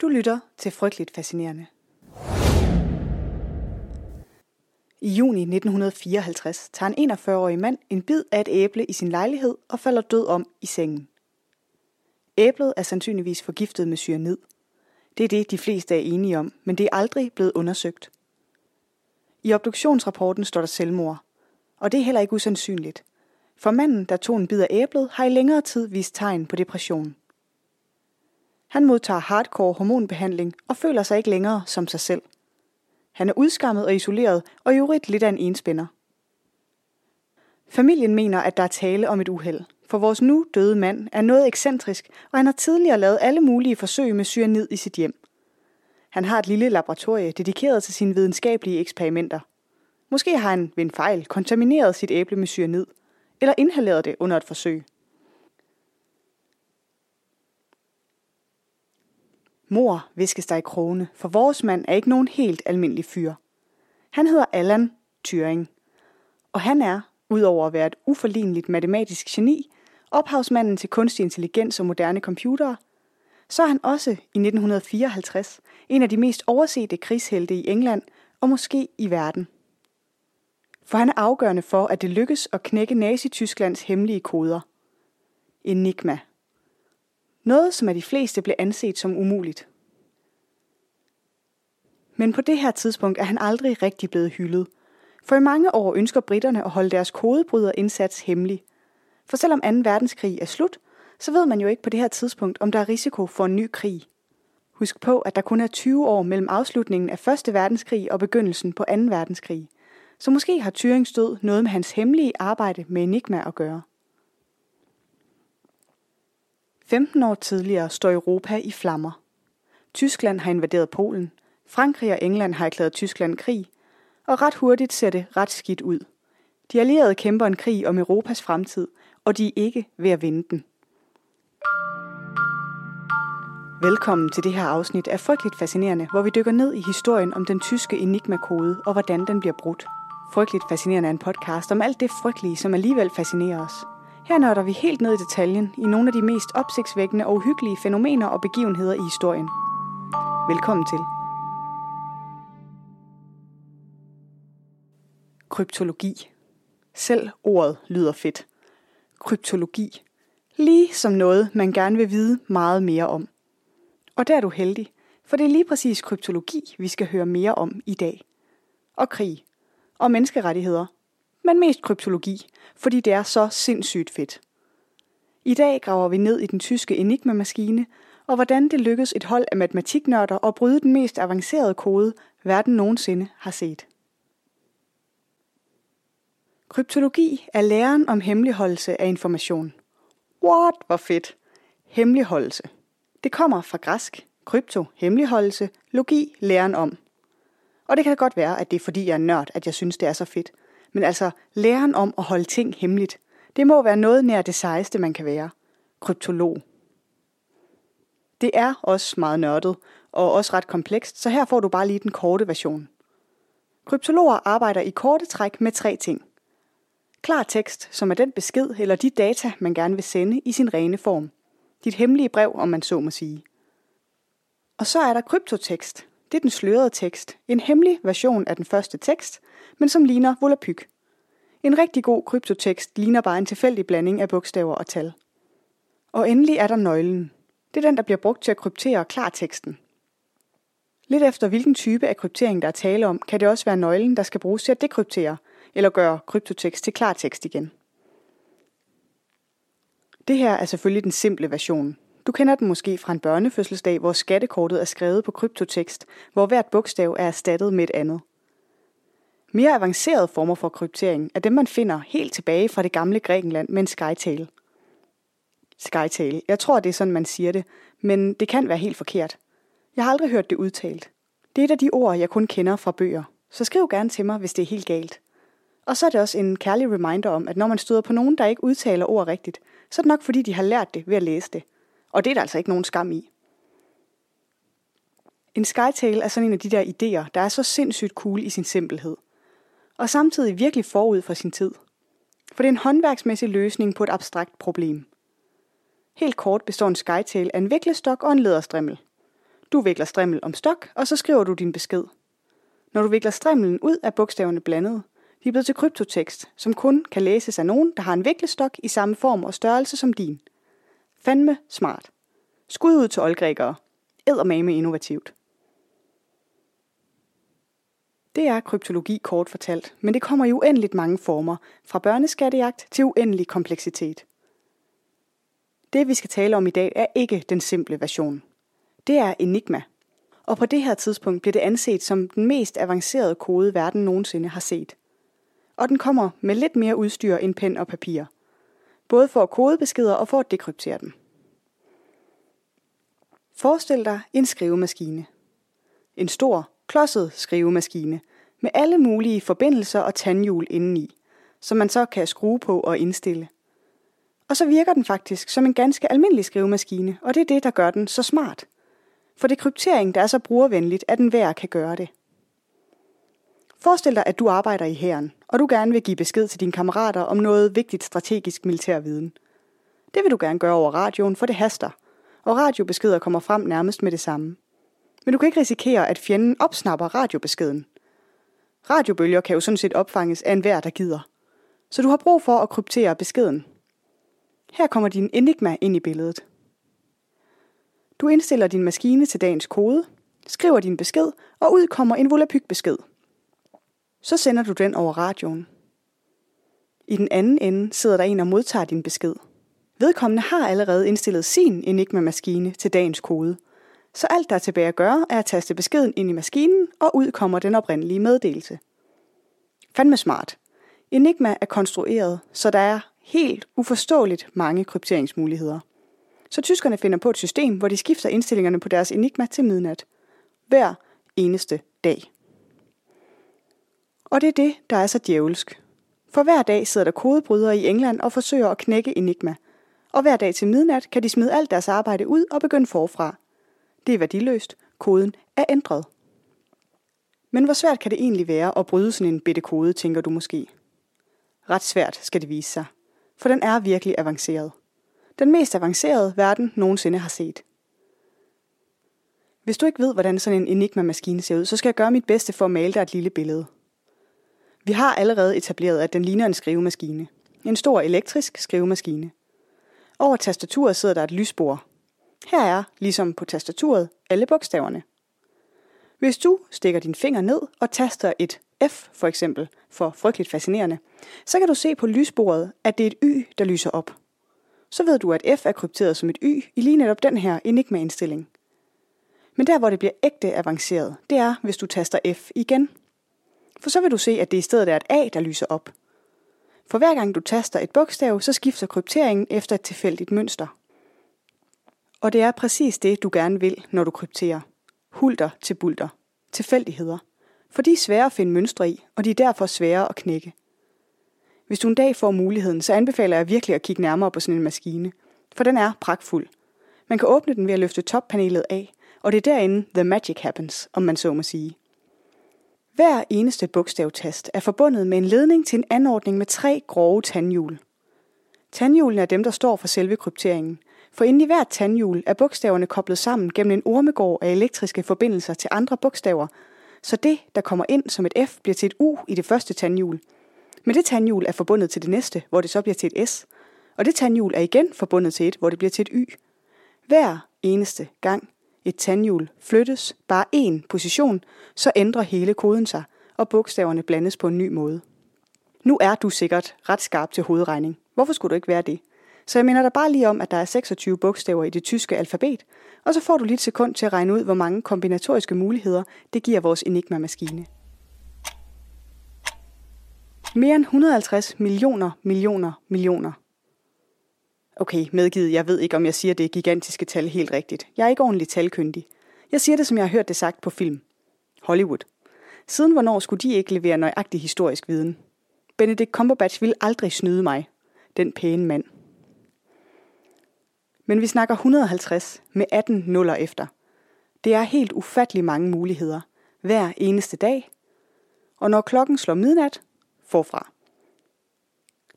Du lytter til Frygteligt Fascinerende. I juni 1954 tager en 41-årig mand en bid af et æble i sin lejlighed og falder død om i sengen. Æblet er sandsynligvis forgiftet med cyanid. Det er det, de fleste er enige om, men det er aldrig blevet undersøgt. I obduktionsrapporten står der selvmord, og det er heller ikke usandsynligt. For manden, der tog en bid af æblet, har i længere tid vist tegn på depression. Han modtager hardcore hormonbehandling og føler sig ikke længere som sig selv. Han er udskammet og isoleret og i øvrigt lidt af en enspænder. Familien mener, at der er tale om et uheld, for vores nu døde mand er noget ekscentrisk, og han har tidligere lavet alle mulige forsøg med cyanid i sit hjem. Han har et lille laboratorie dedikeret til sine videnskabelige eksperimenter. Måske har han ved en fejl kontamineret sit æble med cyanid, eller inhaleret det under et forsøg. Mor, viskes der i krone, for vores mand er ikke nogen helt almindelig fyr. Han hedder Allan Thyring, og han er, udover at være et uforligneligt matematisk geni, ophavsmanden til kunstig intelligens og moderne computere, så er han også i 1954 en af de mest oversete krigshelte i England og måske i verden. For han er afgørende for, at det lykkes at knække Nazi-Tysklands hemmelige koder. Enigma. Noget, som af de fleste blev anset som umuligt. Men på det her tidspunkt er han aldrig rigtig blevet hyldet. For i mange år ønsker britterne at holde deres kodebryderindsats hemmelig. For selvom 2. verdenskrig er slut, så ved man jo ikke på det her tidspunkt, om der er risiko for en ny krig. Husk på, at der kun er 20 år mellem afslutningen af 1. verdenskrig og begyndelsen på 2. verdenskrig. Så måske har Thyrings død noget med hans hemmelige arbejde med Enigma at gøre. 15 år tidligere står Europa i flammer. Tyskland har invaderet Polen, Frankrig og England har erklæret Tyskland krig, og ret hurtigt ser det ret skidt ud. De allierede kæmper en krig om Europas fremtid, og de er ikke ved at vinde den. Velkommen til det her afsnit af Frygteligt Fascinerende, hvor vi dykker ned i historien om den tyske Enigma-kode og hvordan den bliver brudt. Frygteligt Fascinerende er en podcast om alt det frygtelige, som alligevel fascinerer os. Her nørder vi helt ned i detaljen i nogle af de mest opsigtsvækkende og uhyggelige fænomener og begivenheder i historien. Velkommen til. Kryptologi. Selv ordet lyder fedt. Kryptologi. Lige som noget, man gerne vil vide meget mere om. Og der er du heldig, for det er lige præcis kryptologi, vi skal høre mere om i dag. Og krig. Og menneskerettigheder. Men mest kryptologi, fordi det er så sindssygt fedt. I dag graver vi ned i den tyske Enigma-maskine, og hvordan det lykkedes et hold af matematiknørder at bryde den mest avancerede kode, verden nogensinde har set. Kryptologi er læren om hemmeligholdelse af information. What, hvor fedt! Hemmeligholdelse. Det kommer fra græsk, krypto, hemmeligholdelse, logi, læren om. Og det kan godt være, at det er fordi jeg er nørd, at jeg synes, det er så fedt. Men altså, læren om at holde ting hemmeligt, det må være noget nær det sejeste, man kan være. Kryptolog. Det er også meget nørdet, og også ret komplekst, så her får du bare lige den korte version. Kryptologer arbejder i korte træk med tre ting. Klar tekst, som er den besked eller de data, man gerne vil sende i sin rene form. Dit hemmelige brev, om man så må sige. Og så er der kryptotekst. Det er den slørede tekst. En hemmelig version af den første tekst, men som ligner volapyk. En rigtig god kryptotekst ligner bare en tilfældig blanding af bogstaver og tal. Og endelig er der nøglen. Det er den, der bliver brugt til at kryptere klarteksten. Lidt efter hvilken type af kryptering, der er tale om, kan det også være nøglen, der skal bruges til at dekryptere, eller gøre kryptotekst til klartekst igen. Det her er selvfølgelig den simple version. Du kender den måske fra en børnefødselsdag, hvor skattekortet er skrevet på kryptotekst, hvor hvert bogstav er erstattet med et andet. Mere avancerede former for kryptering er dem, man finder helt tilbage fra det gamle Grækenland med en skytale. Skytale. Jeg tror, det er sådan, man siger det, men det kan være helt forkert. Jeg har aldrig hørt det udtalt. Det er et af de ord, jeg kun kender fra bøger, så skriv gerne til mig, hvis det er helt galt. Og så er det også en kærlig reminder om, at når man støder på nogen, der ikke udtaler ord rigtigt, så er det nok fordi, de har lært det ved at læse det. Og det er der altså ikke nogen skam i. En skytale er sådan en af de der idéer, der er så sindssygt cool i sin simpelhed. Og samtidig virkelig forud for sin tid. For det er en håndværksmæssig løsning på et abstrakt problem. Helt kort består en skytale af en viklestok og en læderstrimmel. Du vikler strimmel om stok, og så skriver du din besked. Når du vikler strimmelen ud, er bogstaverne blandet. De er blevet til kryptotekst, som kun kan læses af nogen, der har en viklestok i samme form og størrelse som din. Fandme smart. Skud ud til oldgrækere. Eddermame innovativt. Det er kryptologi kort fortalt, men det kommer i uendeligt mange former, fra børneskattejagt til uendelig kompleksitet. Det vi skal tale om i dag er ikke den simple version. Det er Enigma. Og på det her tidspunkt bliver det anset som den mest avancerede kode, verden nogensinde har set. Og den kommer med lidt mere udstyr end pen og papir. Både for at kode beskeder og for at dekryptere dem. Forestil dig en skrivemaskine. En stor, klodset skrivemaskine med alle mulige forbindelser og tandhjul indeni, som man så kan skrue på og indstille. Og så virker den faktisk som en ganske almindelig skrivemaskine, og det er det, der gør den så smart. For det kryptering, der er så brugervenligt, at den hver kan gøre det. Forestil dig, at du arbejder i hæren, og du gerne vil give besked til dine kammerater om noget vigtigt strategisk militær viden. Det vil du gerne gøre over radioen, for det haster, og radiobeskeder kommer frem nærmest med det samme. Men du kan ikke risikere, at fjenden opsnapper radiobeskeden. Radiobølger kan jo sådan set opfanges af enhver, der gider. Så du har brug for at kryptere beskeden. Her kommer din Enigma ind i billedet. Du indstiller din maskine til dagens kode, skriver din besked, og ud kommer en volapyk-besked. Så sender du den over radioen. I den anden ende sidder der en og modtager din besked. Vedkommende har allerede indstillet sin Enigma-maskine til dagens kode – så alt der er tilbage at gøre, er at taste beskeden ind i maskinen, og ud kommer den oprindelige meddelelse. Fandme smart. Enigma er konstrueret, så der er helt uforståeligt mange krypteringsmuligheder. Så tyskerne finder på et system, hvor de skifter indstillingerne på deres Enigma til midnat. Hver eneste dag. Og det er det, der er så djævelsk. For hver dag sidder der kodebrydere i England og forsøger at knække Enigma. Og hver dag til midnat kan de smide alt deres arbejde ud og begynde forfra – det er værdiløst. Koden er ændret. Men hvor svært kan det egentlig være at bryde sådan en bitte kode, tænker du måske? Ret svært skal det vise sig, for den er virkelig avanceret. Den mest avancerede verden nogensinde har set. Hvis du ikke ved, hvordan sådan en Enigma-maskine ser ud, så skal jeg gøre mit bedste for at male dig et lille billede. Vi har allerede etableret, at den ligner en skrivemaskine. En stor elektrisk skrivemaskine. Over tastaturet sidder der et lysbord, her er, ligesom på tastaturet, alle bogstaverne. Hvis du stikker din finger ned og taster et F for eksempel, for frygteligt fascinerende, så kan du se på lysbordet, at det er et Y, der lyser op. Så ved du, at F er krypteret som et Y i lige netop den her Enigma-indstilling. Men der, hvor det bliver ægte avanceret, det er, hvis du taster F igen. For så vil du se, at det i stedet er et A, der lyser op. For hver gang du taster et bogstav, så skifter krypteringen efter et tilfældigt mønster. Og det er præcis det, du gerne vil, når du krypterer. Hulter til bulter. Tilfældigheder. For de er svære at finde mønstre i, og de er derfor svære at knække. Hvis du en dag får muligheden, så anbefaler jeg virkelig at kigge nærmere på sådan en maskine. For den er pragtfuld. Man kan åbne den ved at løfte toppanelet af, og det er derinde the magic happens, om man så må sige. Hver eneste bogstavtast er forbundet med en ledning til en anordning med tre grove tandhjul. Tandhjulene er dem, der står for selve krypteringen, for inde i hvert tandhjul er bogstaverne koblet sammen gennem en ormegård af elektriske forbindelser til andre bogstaver, så det, der kommer ind som et F, bliver til et U i det første tandhjul. Men det tandhjul er forbundet til det næste, hvor det så bliver til et S. Og det tandhjul er igen forbundet til et, hvor det bliver til et Y. Hver eneste gang et tandhjul flyttes bare én position, så ændrer hele koden sig, og bogstaverne blandes på en ny måde. Nu er du sikkert ret skarp til hovedregning. Hvorfor skulle du ikke være det? Så jeg minder dig bare lige om, at der er 26 bogstaver i det tyske alfabet, og så får du lige et sekund til at regne ud, hvor mange kombinatoriske muligheder det giver vores Enigma-maskine. Mere end 150 millioner, millioner, millioner. Okay, medgivet, jeg ved ikke, om jeg siger det gigantiske tal helt rigtigt. Jeg er ikke ordentligt talkyndig. Jeg siger det, som jeg har hørt det sagt på film. Hollywood. Siden hvornår skulle de ikke levere nøjagtig historisk viden? Benedict Cumberbatch ville aldrig snyde mig. Den pæne mand. Men vi snakker 150 med 18 nuller efter. Det er helt ufattelig mange muligheder, hver eneste dag. Og når klokken slår midnat, forfra.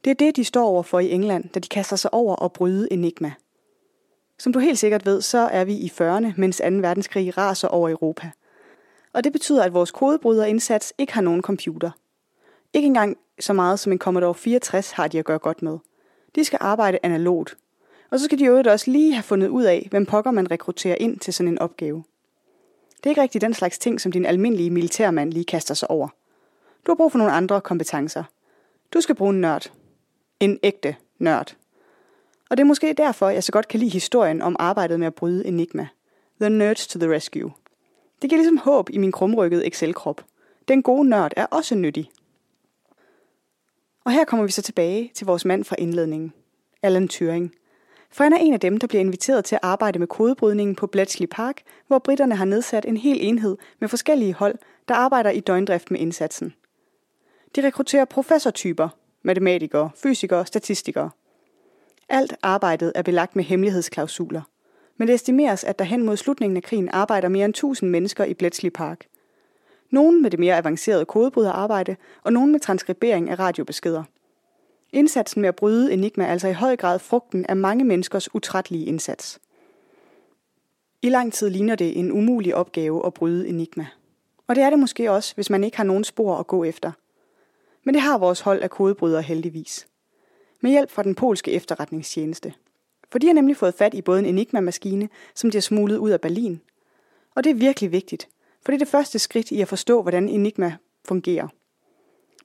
Det er det, de står over for i England, da de kaster sig over og bryde Enigma. Som du helt sikkert ved, så er vi i 40'erne, mens 2. verdenskrig raser over Europa. Og det betyder, at vores kodebryderindsats ikke har nogen computer. Ikke engang så meget som en Commodore 64 har de at gøre godt med. De skal arbejde analogt. Og så skal de jo også lige have fundet ud af, hvem pokker man rekrutterer ind til sådan en opgave. Det er ikke rigtig den slags ting, som din almindelige militærmand lige kaster sig over. Du har brug for nogle andre kompetencer. Du skal bruge en nørd. En ægte nørd. Og det er måske derfor, jeg så godt kan lide historien om arbejdet med at bryde Enigma. The Nerds to the Rescue. Det giver ligesom håb i min krumrykkede Excel-krop. Den gode nørd er også nyttig. Og her kommer vi så tilbage til vores mand fra indledningen, Alan Turing. For han er en af dem, der bliver inviteret til at arbejde med kodebrydningen på Bletchley Park, hvor britterne har nedsat en hel enhed med forskellige hold, der arbejder i døgndrift med indsatsen. De rekrutterer professortyper, matematikere, fysikere, statistikere. Alt arbejdet er belagt med hemmelighedsklausuler. Men det estimeres, at der hen mod slutningen af krigen arbejder mere end 1000 mennesker i Bletchley Park. Nogle med det mere avancerede kodebryderarbejde, og nogle med transkribering af radiobeskeder. Indsatsen med at bryde Enigma er altså i høj grad frugten af mange menneskers utrættelige indsats. I lang tid ligner det en umulig opgave at bryde Enigma. Og det er det måske også, hvis man ikke har nogen spor at gå efter. Men det har vores hold af kodebrydere heldigvis. Med hjælp fra den polske efterretningstjeneste. For de har nemlig fået fat i både en Enigma-maskine, som de har smuglet ud af Berlin. Og det er virkelig vigtigt, for det er det første skridt i at forstå, hvordan Enigma fungerer.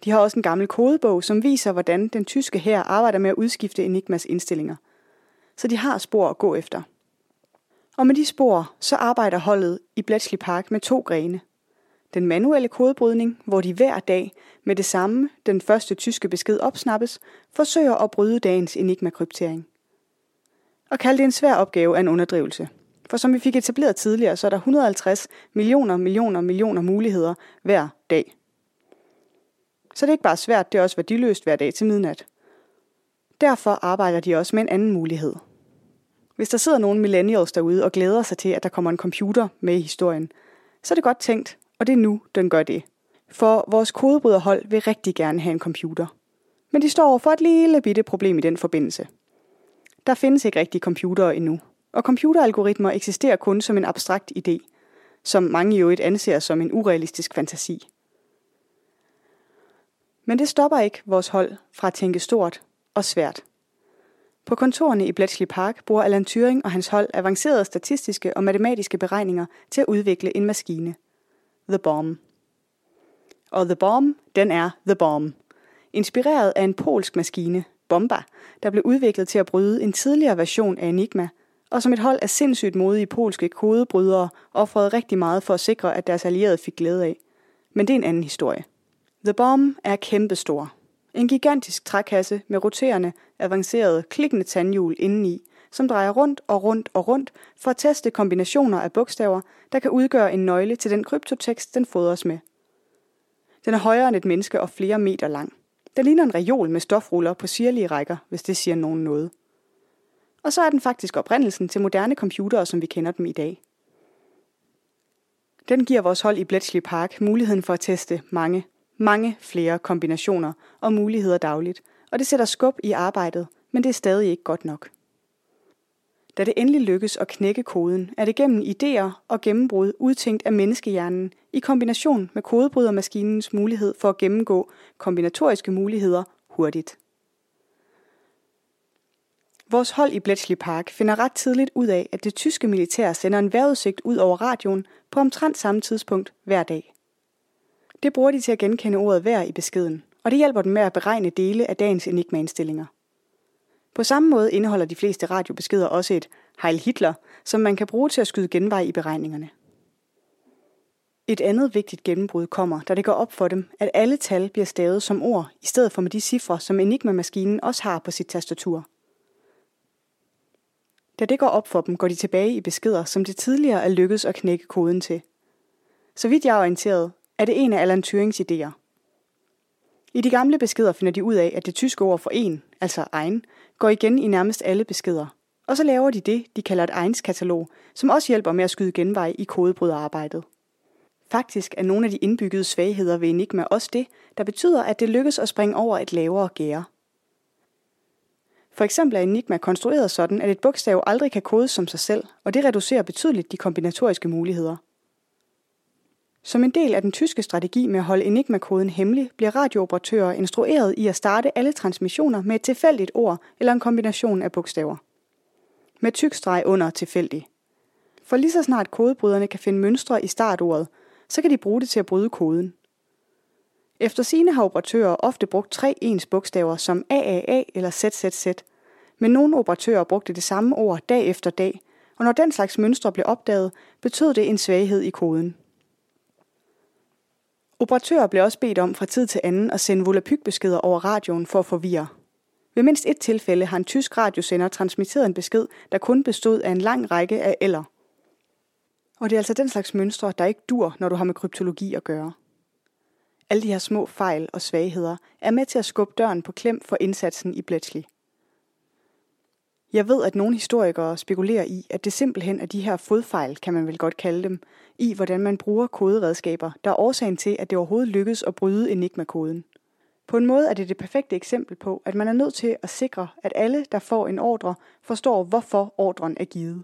De har også en gammel kodebog, som viser, hvordan den tyske her arbejder med at udskifte Enigmas indstillinger. Så de har spor at gå efter. Og med de spor, så arbejder holdet i Bletchley Park med to grene. Den manuelle kodebrydning, hvor de hver dag med det samme, den første tyske besked opsnappes, forsøger at bryde dagens enigma-kryptering. At kalde det en svær opgave er en underdrivelse. For som vi fik etableret tidligere, så er der 150 millioner, millioner, millioner muligheder hver dag. Så det er ikke bare svært, det er også værdiløst hver dag til midnat. Derfor arbejder de også med en anden mulighed. Hvis der sidder nogle millennials derude og glæder sig til, at der kommer en computer med i historien, så er det godt tænkt, og det er nu, den gør det. For vores kodebryderhold vil rigtig gerne have en computer. Men de står over for et lille bitte problem i den forbindelse. Der findes ikke rigtige computere endnu, og computeralgoritmer eksisterer kun som en abstrakt idé, som mange jo et anser som en urealistisk fantasi. Men det stopper ikke vores hold fra at tænke stort og svært. På kontorerne i Bletchley Park bruger Alan Turing og hans hold avancerede statistiske og matematiske beregninger til at udvikle en maskine. The Bomb. Og The Bomb, den er The Bomb. Inspireret af en polsk maskine, Bomba, der blev udviklet til at bryde en tidligere version af Enigma, og som et hold af sindssygt modige polske kodebrydere offrede rigtig meget for at sikre, at deres allierede fik glæde af. Men det er en anden historie. The Bomb er kæmpestor. En gigantisk trækasse med roterende, avancerede, klikkende tandhjul indeni, som drejer rundt og rundt og rundt for at teste kombinationer af bogstaver, der kan udgøre en nøgle til den kryptotekst, den fodres med. Den er højere end et menneske og flere meter lang. Den ligner en reol med stofruller på sirlige rækker, hvis det siger nogen noget. Og så er den faktisk oprindelsen til moderne computere, som vi kender dem i dag. Den giver vores hold i Bletchley Park muligheden for at teste mange, mange flere kombinationer og muligheder dagligt, og det sætter skub i arbejdet, men det er stadig ikke godt nok. Da det endelig lykkes at knække koden, er det gennem idéer og gennembrud udtænkt af menneskehjernen i kombination med kodebrydermaskinens mulighed for at gennemgå kombinatoriske muligheder hurtigt. Vores hold i Bletchley Park finder ret tidligt ud af, at det tyske militær sender en vejrudsigt ud over radioen på omtrent samme tidspunkt hver dag. Det bruger de til at genkende ordet vejr i beskeden, og det hjælper dem med at beregne dele af dagens enigma-indstillinger. På samme måde indeholder de fleste radiobeskeder også et Heil Hitler, som man kan bruge til at skyde genvej i beregningerne. Et andet vigtigt gennembrud kommer, da det går op for dem, at alle tal bliver stavet som ord, i stedet for med de cifre, som Enigma-maskinen også har på sit tastatur. Da det går op for dem, går de tilbage i beskeder, som det tidligere er lykkedes at knække koden til. Så vidt jeg er orienteret, er det en af Alan Turings idéer. I de gamle beskeder finder de ud af, at det tyske ord for en, altså egen, går igen i nærmest alle beskeder. Og så laver de det, de kalder et egenskatalog, som også hjælper med at skyde genvej i kodebryderarbejdet. Faktisk er nogle af de indbyggede svagheder ved Enigma også det, der betyder, at det lykkes at springe over et lavere gære. For eksempel er Enigma konstrueret sådan, at et bogstav aldrig kan kodes som sig selv, og det reducerer betydeligt de kombinatoriske muligheder. Som en del af den tyske strategi med at holde Enigma-koden hemmelig, bliver radiooperatører instrueret i at starte alle transmissioner med et tilfældigt ord eller en kombination af bogstaver. Med tyk streg under tilfældig. For lige så snart kodebryderne kan finde mønstre i startordet, så kan de bruge det til at bryde koden. Efter sine har operatører ofte brugt tre ens bogstaver som AAA eller ZZZ, men nogle operatører brugte det samme ord dag efter dag, og når den slags mønstre blev opdaget, betød det en svaghed i koden. Operatører blev også bedt om fra tid til anden at sende volapykbeskeder over radioen for at forvirre. Ved mindst et tilfælde har en tysk radiosender transmitteret en besked, der kun bestod af en lang række af eller. Og det er altså den slags mønstre, der ikke dur, når du har med kryptologi at gøre. Alle de her små fejl og svagheder er med til at skubbe døren på klem for indsatsen i Bletchley. Jeg ved, at nogle historikere spekulerer i, at det simpelthen er de her fodfejl, kan man vel godt kalde dem, i hvordan man bruger koderedskaber, der er årsagen til, at det overhovedet lykkes at bryde Enigma-koden. På en måde er det det perfekte eksempel på, at man er nødt til at sikre, at alle, der får en ordre, forstår, hvorfor ordren er givet.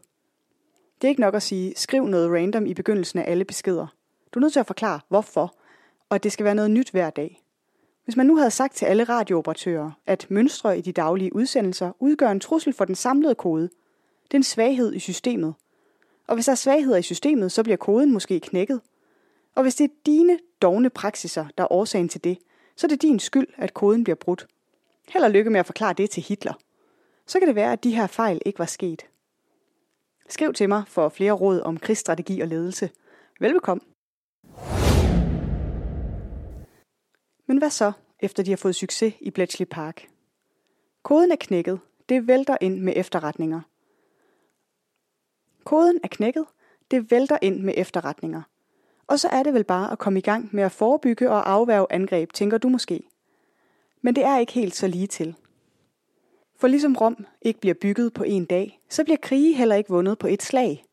Det er ikke nok at sige, skriv noget random i begyndelsen af alle beskeder. Du er nødt til at forklare, hvorfor, og at det skal være noget nyt hver dag. Hvis man nu havde sagt til alle radiooperatører, at mønstre i de daglige udsendelser udgør en trussel for den samlede kode, det er en svaghed i systemet. Og hvis der er svagheder i systemet, så bliver koden måske knækket. Og hvis det er dine dogne praksiser, der er årsagen til det, så er det din skyld, at koden bliver brudt. Held og lykke med at forklare det til Hitler. Så kan det være, at de her fejl ikke var sket. Skriv til mig for flere råd om krigsstrategi og ledelse. Velbekomme. Men hvad så, efter de har fået succes i Bletchley Park? Koden er knækket. Det vælter ind med efterretninger. Koden er knækket. Det vælter ind med efterretninger. Og så er det vel bare at komme i gang med at forebygge og afværge angreb, tænker du måske. Men det er ikke helt så lige til. For ligesom Rom ikke bliver bygget på en dag, så bliver krige heller ikke vundet på et slag.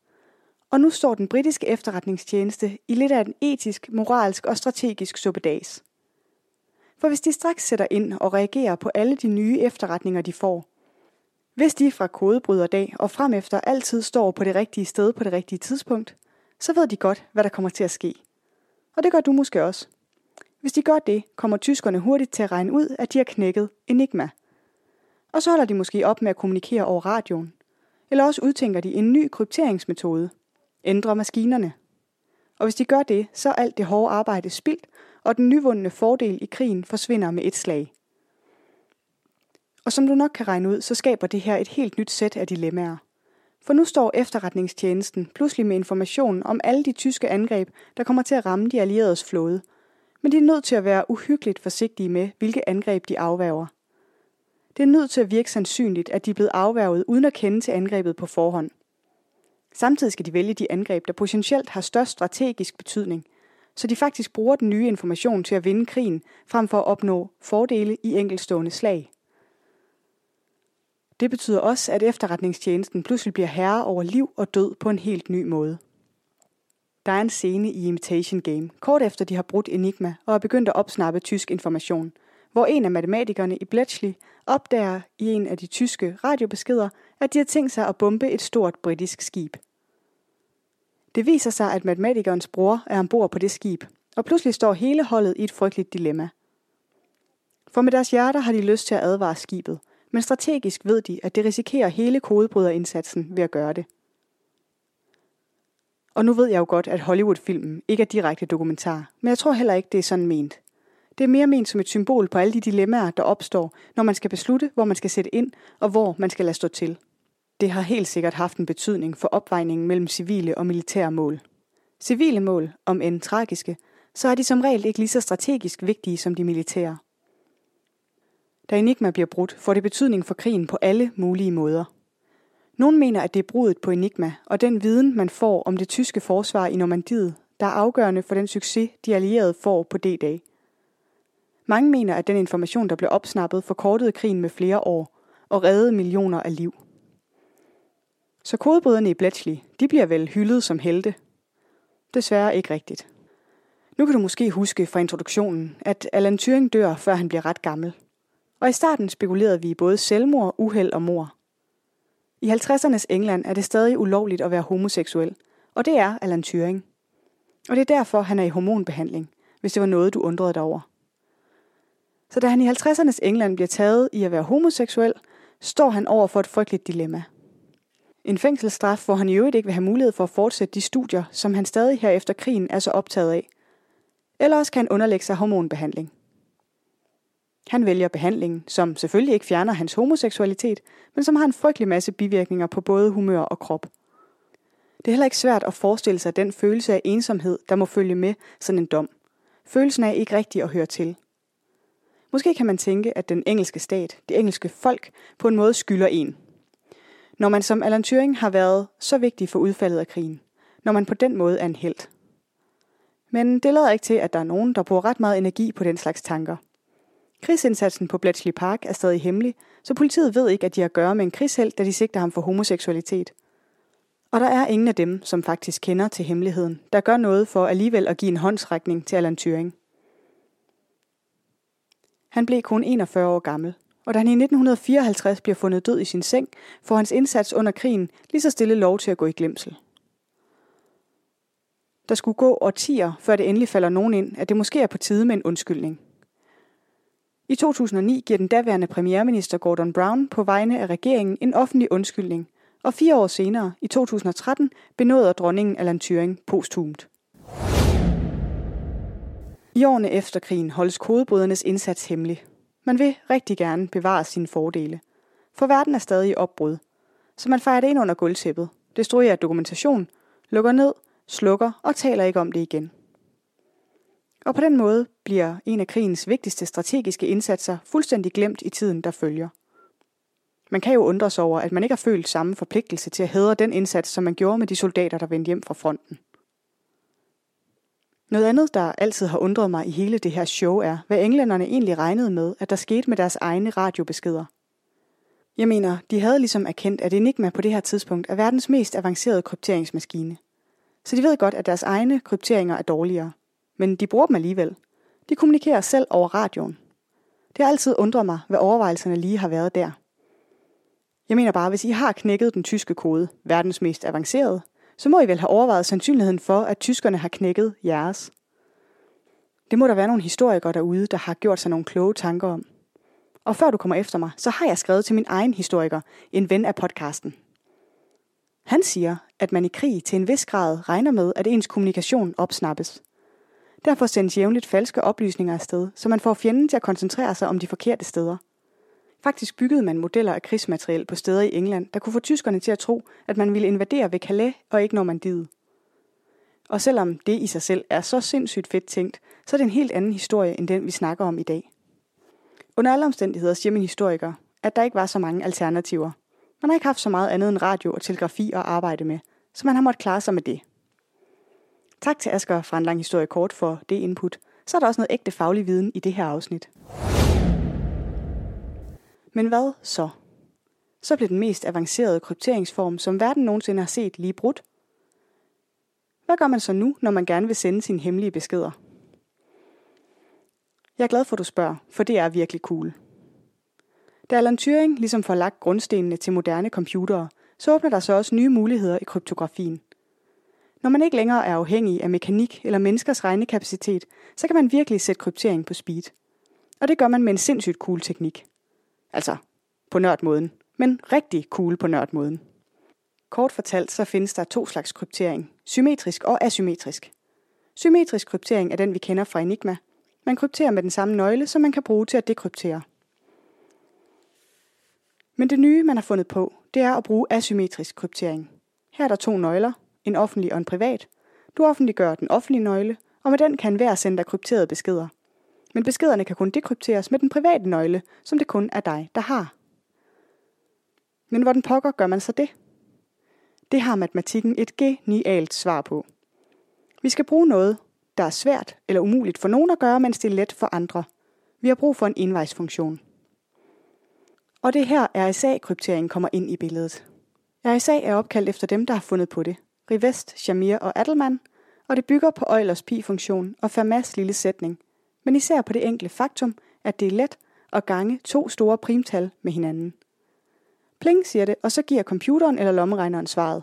Og nu står den britiske efterretningstjeneste i lidt af en etisk, moralsk og strategisk suppedags. For hvis de straks sætter ind og reagerer på alle de nye efterretninger, de får, hvis de fra kodebryderdag og frem efter altid står på det rigtige sted på det rigtige tidspunkt, så ved de godt, hvad der kommer til at ske. Og det gør du måske også. Hvis de gør det, kommer tyskerne hurtigt til at regne ud, at de har knækket Enigma. Og så holder de måske op med at kommunikere over radioen. Eller også udtænker de en ny krypteringsmetode. Ændrer maskinerne. Og hvis de gør det, så er alt det hårde arbejde spildt, og den nyvundne fordel i krigen forsvinder med et slag. Og som du nok kan regne ud, så skaber det her et helt nyt sæt af dilemmaer. For nu står efterretningstjenesten pludselig med information om alle de tyske angreb, der kommer til at ramme de allieredes flåde. Men de er nødt til at være uhyggeligt forsigtige med, hvilke angreb de afværger. Det er nødt til at virke sandsynligt, at de er blevet afværget uden at kende til angrebet på forhånd. Samtidig skal de vælge de angreb, der potentielt har størst strategisk betydning, så de faktisk bruger den nye information til at vinde krigen, frem for at opnå fordele i enkeltstående slag. Det betyder også, at efterretningstjenesten pludselig bliver herre over liv og død på en helt ny måde. Der er en scene i Imitation Game, kort efter de har brudt Enigma og er begyndt at opsnappe tysk information, hvor en af matematikerne i Bletchley opdager i en af de tyske radiobeskeder, at de har tænkt sig at bombe et stort britisk skib. Det viser sig, at matematikernes bror er ombord på det skib, og pludselig står hele holdet i et frygteligt dilemma. For med deres hjerter har de lyst til at advare skibet, men strategisk ved de, at det risikerer hele kodebryderindsatsen ved at gøre det. Og nu ved jeg jo godt, at Hollywood-filmen ikke er direkte dokumentar, men jeg tror heller ikke, det er sådan ment. Det er mere ment som et symbol på alle de dilemmaer, der opstår, når man skal beslutte, hvor man skal sætte ind og hvor man skal lade stå til. Det har helt sikkert haft en betydning for opvejningen mellem civile og militære mål. Civile mål, om end tragiske, så er de som regel ikke lige så strategisk vigtige som de militære. Da Enigma bliver brudt, får det betydning for krigen på alle mulige måder. Nogle mener, at det er brudet på Enigma og den viden, man får om det tyske forsvar i Normandiet, der er afgørende for den succes, de allierede får på D-dag. Mange mener, at den information, der blev opsnappet, forkortede krigen med flere år og reddede millioner af liv. Så kodebryderne i Bletchley, de bliver vel hyldet som helte. Desværre ikke rigtigt. Nu kan du måske huske fra introduktionen, at Alan Turing dør, før han bliver ret gammel – Og i starten spekulerede vi i både selvmord, uheld og mor. I 50'ernes England er det stadig ulovligt at være homoseksuel, og det er Alan Turing. Og det er derfor, han er i hormonbehandling, hvis det var noget, du undrede dig over. Så da han i 50'ernes England bliver taget i at være homoseksuel, står han over for et frygteligt dilemma. En fængselsstraf, hvor han i øvrigt ikke vil have mulighed for at fortsætte de studier, som han stadig her efter krigen er så optaget af. Eller også kan han underlægge sig hormonbehandling. Han vælger behandlingen, som selvfølgelig ikke fjerner hans homoseksualitet, men som har en frygtelig masse bivirkninger på både humør og krop. Det er heller ikke svært at forestille sig den følelse af ensomhed, der må følge med sådan en dom. Følelsen af ikke rigtig at høre til. Måske kan man tænke, at den engelske stat, det engelske folk, på en måde skylder en. Når man som Alan Turing har været så vigtig for udfaldet af krigen. Når man på den måde er en held. Men det lader ikke til, at der er nogen, der bruger ret meget energi på den slags tanker. Krigsindsatsen på Bletchley Park er stadig hemmelig, så politiet ved ikke, at de har at gøre med en krigsheld, da de sigter ham for homoseksualitet. Og der er ingen af dem, som faktisk kender til hemmeligheden, der gør noget for alligevel at give en håndsrækning til Alan Turing. Han blev kun 41 år gammel, og da han i 1954 bliver fundet død i sin seng, får hans indsats under krigen lige så stille lov til at gå i glemsel. Der skulle gå årtier, før det endelig falder nogen ind, at det måske er på tide med en undskyldning. I 2009 giver den daværende premierminister Gordon Brown på vegne af regeringen en offentlig undskyldning, og fire år senere, i 2013, benåder dronningen Alan Turing posthumt. I årene efter krigen holdes kodebrydernes indsats hemmelig. Man vil rigtig gerne bevare sine fordele. For verden er stadig i opbrud. Så man fejrer det ind under gulvtæppet, destruerer dokumentation, lukker ned, slukker og taler ikke om det igen. Og på den måde bliver en af krigens vigtigste strategiske indsatser fuldstændig glemt i tiden, der følger. Man kan jo undre sig over, at man ikke har følt samme forpligtelse til at hædre den indsats, som man gjorde med de soldater, der vendte hjem fra fronten. Noget andet, der altid har undret mig i hele det her show, er, hvad englænderne egentlig regnede med, at der skete med deres egne radiobeskeder. Jeg mener, de havde ligesom erkendt, at Enigma på det her tidspunkt er verdens mest avancerede krypteringsmaskine. Så de ved godt, at deres egne krypteringer er dårligere. Men de bruger dem alligevel. De kommunikerer selv over radioen. Det har altid undret mig, hvad overvejelserne lige har været der. Jeg mener bare, hvis I har knækket den tyske kode, verdens mest avancerede, så må I vel have overvejet sandsynligheden for, at tyskerne har knækket jeres. Det må der være nogle historikere derude, der har gjort sig nogle kloge tanker om. Og før du kommer efter mig, så har jeg skrevet til min egen historiker, en ven af podcasten. Han siger, at man i krig til en vis grad regner med, at ens kommunikation opsnappes. Derfor sendes jævnligt falske oplysninger afsted, så man får fjenden til at koncentrere sig om de forkerte steder – Faktisk byggede man modeller af krigsmateriel på steder i England, der kunne få tyskerne til at tro, at man ville invadere ved Calais og ikke Normandiet. Og selvom det i sig selv er så sindssygt fedt tænkt, så er det en helt anden historie end den, vi snakker om i dag. Under alle omstændigheder siger min historiker, at der ikke var så mange alternativer. Man har ikke haft så meget andet end radio og telegrafi at arbejde med, så man har måttet klare sig med det. Tak til Asger fra en lang historie kort for det input. Så er der også noget ægte faglig viden i det her afsnit. Men hvad så? Så blev den mest avancerede krypteringsform, som verden nogensinde har set, lige brudt. Hvad gør man så nu, når man gerne vil sende sine hemmelige beskeder? Jeg er glad for, at du spørger, for det er virkelig cool. Da Alan Turing ligesom får lagt grundstenene til moderne computere, så åbner der så også nye muligheder i kryptografien. Når man ikke længere er afhængig af mekanik eller menneskers regnekapacitet, så kan man virkelig sætte kryptering på speed. Og det gør man med en sindssygt cool teknik. Altså på nørdmåden, men rigtig cool på nørdmåden. Kort fortalt så findes der to slags kryptering, symmetrisk og asymmetrisk. Symmetrisk kryptering er den, vi kender fra Enigma. Man krypterer med den samme nøgle, som man kan bruge til at dekryptere. Men det nye, man har fundet på, det er at bruge asymmetrisk kryptering. Her er der to nøgler, en offentlig og en privat. Du offentliggør den offentlige nøgle, og med den kan hver sende dig krypterede beskeder – men beskederne kan kun dekrypteres med den private nøgle, som det kun er dig, der har. Men hvordan pokker gør man så det? Det har matematikken et genialt svar på. Vi skal bruge noget, der er svært eller umuligt for nogen at gøre, mens det er let for andre. Vi har brug for en envejsfunktion. Og det er her RSA-kryptering kommer ind i billedet. RSA er opkaldt efter dem, der har fundet på det. Rivest, Shamir og Adelman, og det bygger på Eulers pi-funktion og Fermats lille sætning – men især på det enkle faktum, at det er let at gange to store primtal med hinanden. Pling siger det, og så giver computeren eller lommeregneren svaret.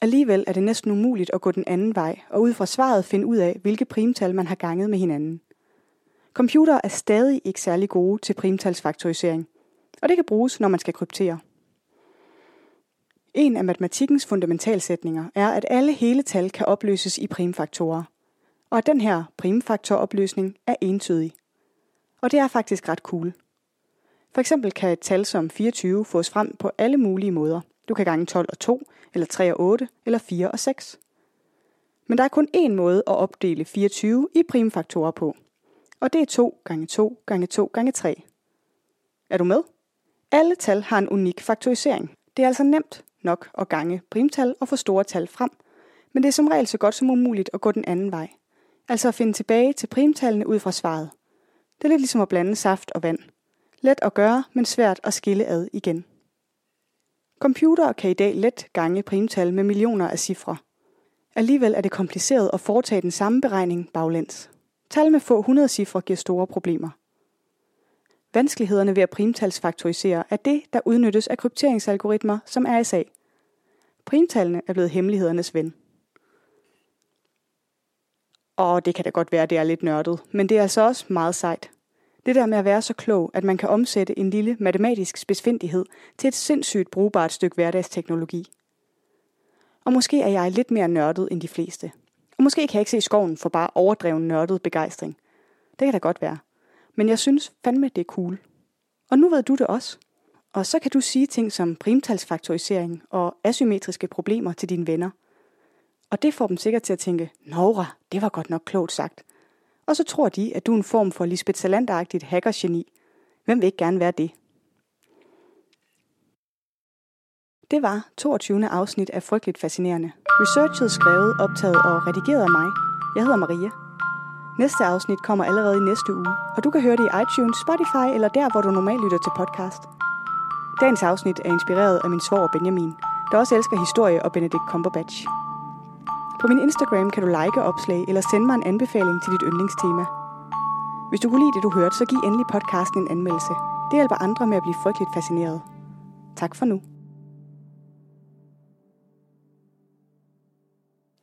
Alligevel er det næsten umuligt at gå den anden vej, og ud fra svaret finde ud af, hvilke primtal man har ganget med hinanden. Computere er stadig ikke særlig gode til primtalsfaktorisering, og det kan bruges, når man skal kryptere. En af matematikkens fundamentalsætninger er, at alle hele tal kan opløses i primfaktorer, og at den her primfaktoropløsning er entydig. Og det er faktisk ret cool. For eksempel kan et tal som 24 fås frem på alle mulige måder. Du kan gange 12 og 2, eller 3 og 8, eller 4 og 6. Men der er kun én måde at opdele 24 i primfaktorer på. Og det er 2 gange 2 gange 2 gange 3. Er du med? Alle tal har en unik faktorisering. Det er altså nemt nok at gange primtal og få store tal frem, men det er som regel så godt som umuligt at gå den anden vej. Altså at finde tilbage til primtallene ud fra svaret. Det er lidt ligesom at blande saft og vand. Let at gøre, men svært at skille ad igen. Computere kan i dag let gange primtal med millioner af cifre. Alligevel er det kompliceret at foretage den samme beregning baglæns. Tal med få 100 cifre giver store problemer. Vanskelighederne ved at primtalsfaktorisere er det, der udnyttes af krypteringsalgoritmer som RSA. Primtallene er blevet hemmelighedernes ven. Og det kan da godt være, at det er lidt nørdet, men det er altså også meget sejt. Det der med at være så klog, at man kan omsætte en lille matematisk spidsfindighed til et sindssygt brugbart stykke hverdagsteknologi. Og måske er jeg lidt mere nørdet end de fleste. Og måske kan jeg ikke se skoven for bare overdreven nørdet begejstring. Det kan da godt være. Men jeg synes fandme, det er cool. Og nu ved du det også. Og så kan du sige ting som primtalsfaktorisering og asymmetriske problemer til dine venner. Og det får dem sikkert til at tænke, Nora, det var godt nok klogt sagt. Og så tror de, at du er en form for Lisbeth Salander-agtigt hackergeni. Hvem vil ikke gerne være det? Det var 22. afsnit af Frygteligt Fascinerende. Researchet skrevet, optaget og redigeret af mig. Jeg hedder Maria. Næste afsnit kommer allerede i næste uge, og du kan høre det i iTunes, Spotify eller der, hvor du normalt lytter til podcast. Dagens afsnit er inspireret af min svoger Benjamin, der også elsker historie og Benedict Cumberbatch. På min Instagram kan du like opslag eller sende mig en anbefaling til dit yndlingstema. Hvis du kunne lide det, du hørte, så giv endelig podcasten en anmeldelse. Det hjælper andre med at blive frygteligt fascineret. Tak for nu.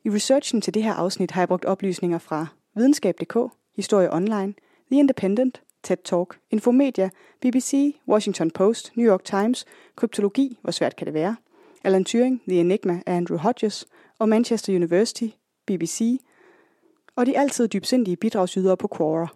I researchen til det her afsnit har jeg brugt oplysninger fra videnskab.dk, Historie Online, The Independent, TED Talk, Infomedia, BBC, Washington Post, New York Times, Kryptologi, hvor svært kan det være, Alan Turing, The Enigma af Andrew Hodges og Manchester University, BBC, og de altid dybsindige bidragsydere på Quora.